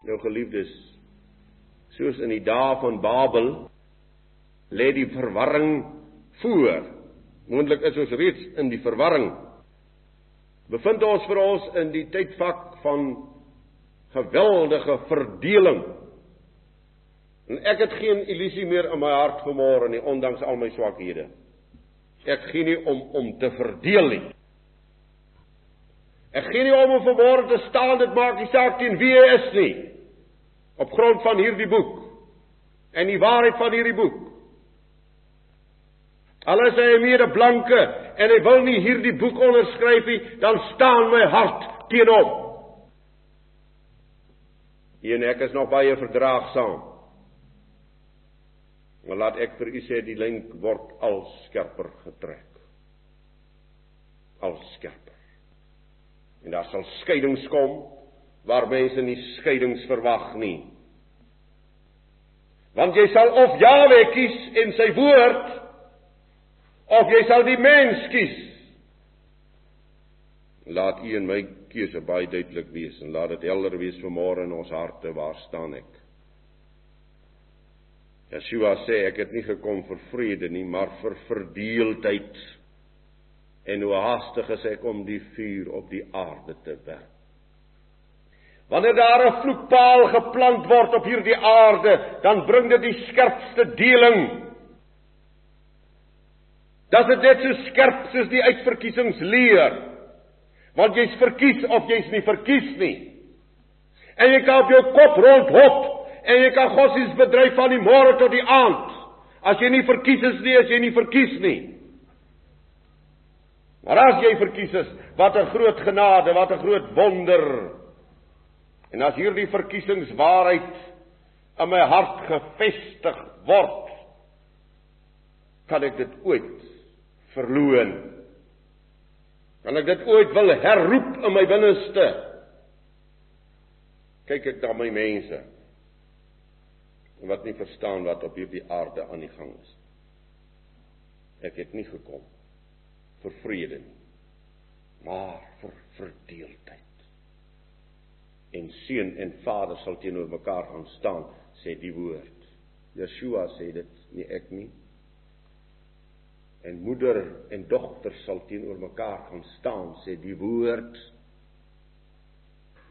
Nou geliefdes, soos in die dae van Babel lê die verwarring voor. Moontlik is ons reeds in die verwarring. Bevind ons vir ons in die tydvak van geweldige verdeling. En ek het geen illusie meer in my hart vanmôre nie, ondanks al my swakhede. Ek gee nie om om te verdeel nie. Ek gee nie om om vanmôre te staan dit maak nie saak teen wie jy is nie. Op grond van hierdie boek en die waarheid van hierdie boek. Al is hy 'n mede blanke en hy wil nie hierdie boek onderskryf nie, dan staan my hart teen hom. En ek is nog baie verdraagsaam. Maar laat ek vir u sê die lyn word al skerper getrek. Al skerper. En daar sal skeidings kom waar mense nie skeidings verwag nie. Want jy sal of Jawe kies en sy woord of jy sal die mens kies. Laat u en my keuse baie duidelik wees en laat dit helder wees vanmôre in ons harte waar staan ek. Yeshua sê ek het nie gekom vir vrede nie, maar vir verdeeldheid. En hoe haastig is ek om die vuur op die aarde te werp. Wanneer daar 'n vloekpaal geplant word op hierdie aarde, dan bring dit die skerpste deling. Dat dit net so skerp soos die uitverkiesingsleer want jy's verkies of jy's nie verkies nie. En jy kan op jou kop rondhop en jy kan gossies bedryf van die môre tot die aand. As jy nie verkies is nie, as jy nie verkies nie. Maar as jy verkies is, wat 'n groot genade, wat 'n groot wonder. En as hierdie verkiesingswaarheid in my hart gefestig word, kan ek dit ooit verloon Kan ek dit ooit wil herroep in my binneste? Kyk ek na my mense wat nie verstaan wat op hierdie aarde aan die gang is. Ek het nie gekom vir vrede nie, maar vir verdeeldheid. En seun en vader sal teenoor mekaar gaan staan, sê die woord. Yeshua sê dit, nie ek nie. En moeder en dogter sal teenoor mekaar gaan staan sê die woord.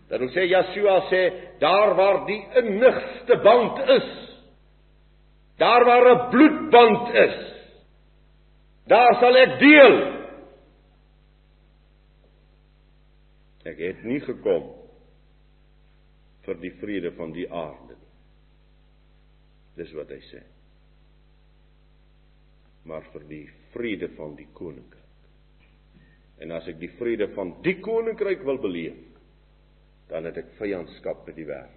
Dat ons sê Yeshua sê daar waar die innigste band is daar waar 'n bloedband is daar sal ek deel. Ek het nie gekom vir die vrede van die aarde nie dis wat hy sê maar vir die vrede van die koninkryk. En as ek die vrede van die koninkryk wil beleef, dan het ek vyandskap met die wêreld.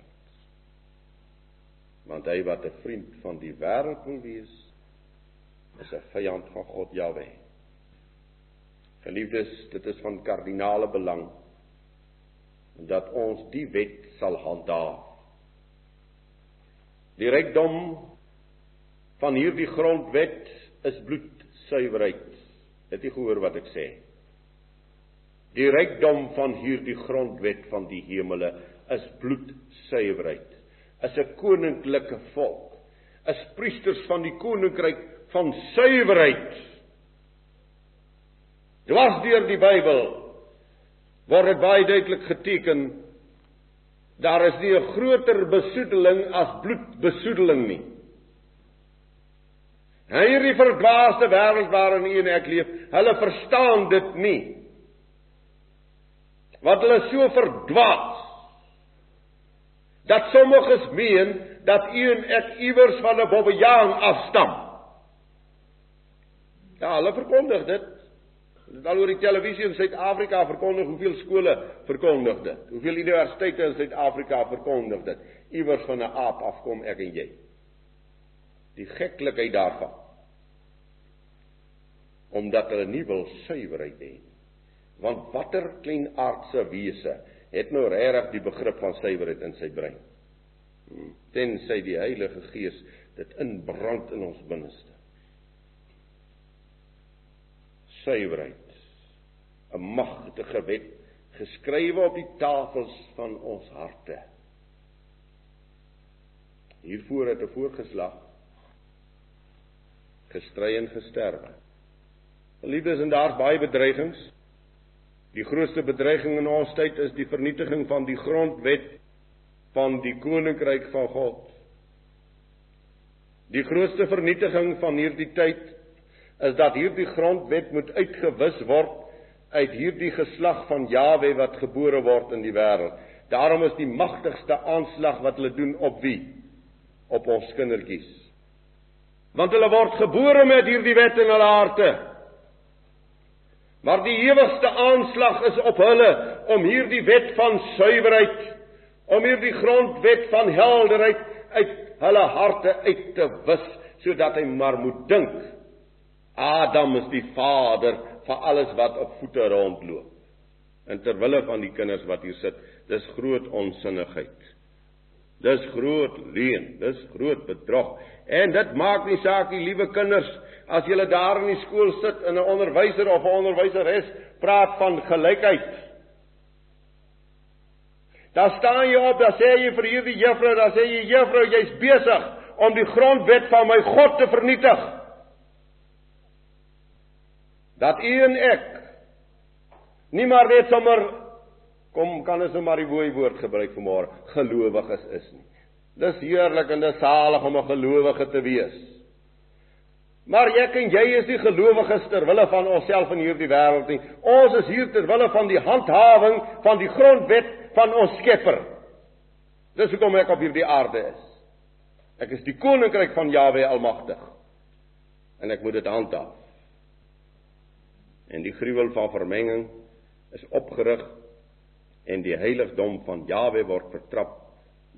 Want hy wat 'n vriend van die wêreld wil wees, is 'n vyand van God Jahwe. Geliefdes, dit is van kardinale belang dat ons die wet sal handhaaf. Die rykdom van hierdie grondwet is bloedsuiwerheid. Het jy gehoor wat ek sê? Die rykdom van hierdie grondwet van die hemele is bloedsuiwerheid. Is 'n koninklike volk. Is priesters van die koninkryk van suiwerheid. Dwars deur die Bybel word dit baie duidelik geteken daar is nie 'n groter besoedeling as bloedbesoedeling nie. En hierdie verdwaasde wêreld waarin u en ek leef, hulle verstaan dit nie. Wat hulle so verdwaas dat sommiges meen dat u en ek iewers van 'n bobbejaan afstam. Ja, hulle verkondig dit. Dit al oor die televisie in Suid-Afrika verkondig hoeveel skole verkondig dit. Hoeveel universiteite in Suid-Afrika verkondig dit. Iewers van 'n aap afkom ek en jy. Die geklikheid daarvan omdat hulle nie wil suiwerheid hê nie. Want watter klein aardse wese het nou regtig die begrip van suiwerheid in sy brein? Hmm. Tensy die Heilige Gees dit inbrand in ons binneste. Suiwerheid. 'n magtige wet geskrywe op die tafels van ons harte. Hiervoor het 'n voorgeslag gestry en gesterwe. Geliefdes, en daar's baie bedreigings. Die grootste bedreiging in ons tyd is die vernietiging van die grondwet van die koninkryk van God. Die grootste vernietiging van hierdie tyd is dat hierdie grondwet moet uitgewis word uit hierdie geslag van Jawe wat gebore word in die wêreld. Daarom is die magtigste aanslag wat hulle doen op wie? Op ons kindertjies. Want hulle word gebore met hierdie wet in hulle harte. Maar die ewigste aanslag is op hulle om hierdie wet van suiwerheid, om hierdie grondwet van helderheid uit hulle harte uit te wis, sodat hy maar moet dink Adam is die vader van alles wat op voete rondloop. En terwille van die kinders wat hier sit, dis groot onsinnigheid. Dis groot leuen, dis groot bedrog. En dit maak nie saak nie, liewe kinders, as julle daar in die skool sit en 'n onderwyser of 'n onderwyseres praat van gelykheid. Dan staan jy op, dan sê jy vir hierdie juffrou, dan sê jy juffrou, jy's besig om die grondwet van my God te vernietig. Dat u en ek nie maar net sommer kom kan ons nou maar die wooi woord gebruik vanmôre gelowiges is nie. Dis heerlik en dis salig om 'n gelowige te wees. Maar ek en jy is nie gelowiges ter wille van onsself in hierdie wêreld nie. Ons is hier ter wille van die handhawing van die grondwet van ons Skepper. Dis hoekom ek op hierdie aarde is. Ek is die koninkryk van Jahwe Almagtig. En ek moet dit handhaaf. En die gruwel van vermenging is opgerig en die heiligdom van Jawe word vertrap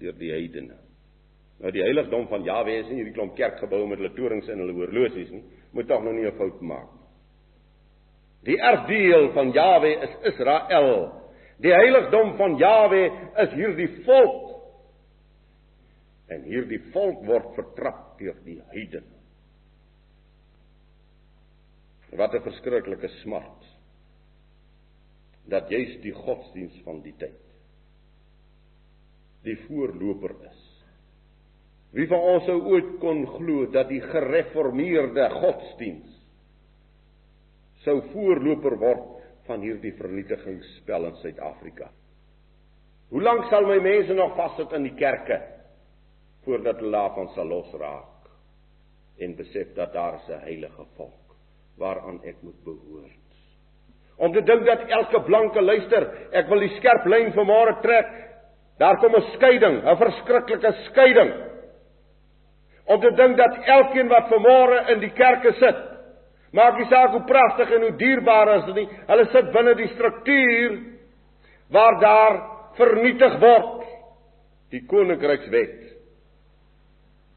deur die heidene. Nou die heiligdom van Jawe is nie hierdie klomp kerkgeboue met hulle torings en hulle horlosies nie. Moet tog nog nie 'n fout maak nie. Die erfdeel van Jawe is Israel. Die heiligdom van Jawe is hierdie volk. En hierdie volk word vertrap deur die heidene. Wat 'n verskriklike smart dat jy's die godsdiens van die tyd die voorloper is. Wie van ons sou ooit kon glo dat die gereformeerde godsdiens sou voorloper word van hierdie vernietigingsspel in Suid-Afrika? Hoe lank sal my mense nog vassit in die kerke voordat hulle daarvan sal losraak en besef dat daar 'n heilige volk waaraan ek moet behoort? Om te dink dat elke blanke luister, ek wil die skerp lyn vanmôre trek. Daar kom 'n skeiding, 'n verskriklike skeiding. Om te dink dat elkeen wat vanmôre in die kerke sit, maak nie saak hoe pragtig en hoe dierbaar is dit nie, hulle sit binne die struktuur waar daar vernietig word die koninkrykswet.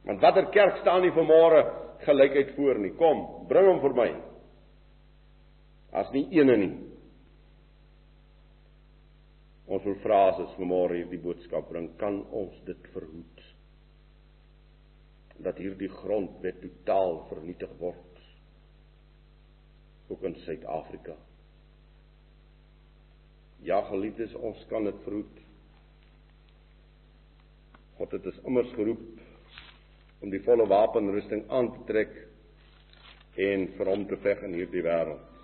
Want watter kerk staan nie vanmôre gelykheid voor nie? Kom, bring hom vir my as nie eene nie. Ons wil vra as ons vanmôre hierdie boodskap bring, kan ons dit verhoed dat hierdie grondwet totaal vernietig word ook in Suid-Afrika. Ja, geliefdes, ons kan dit verhoed. God het ons immers geroep om die volle wapenrusting aan te trek en vir hom te veg in hierdie wêreld.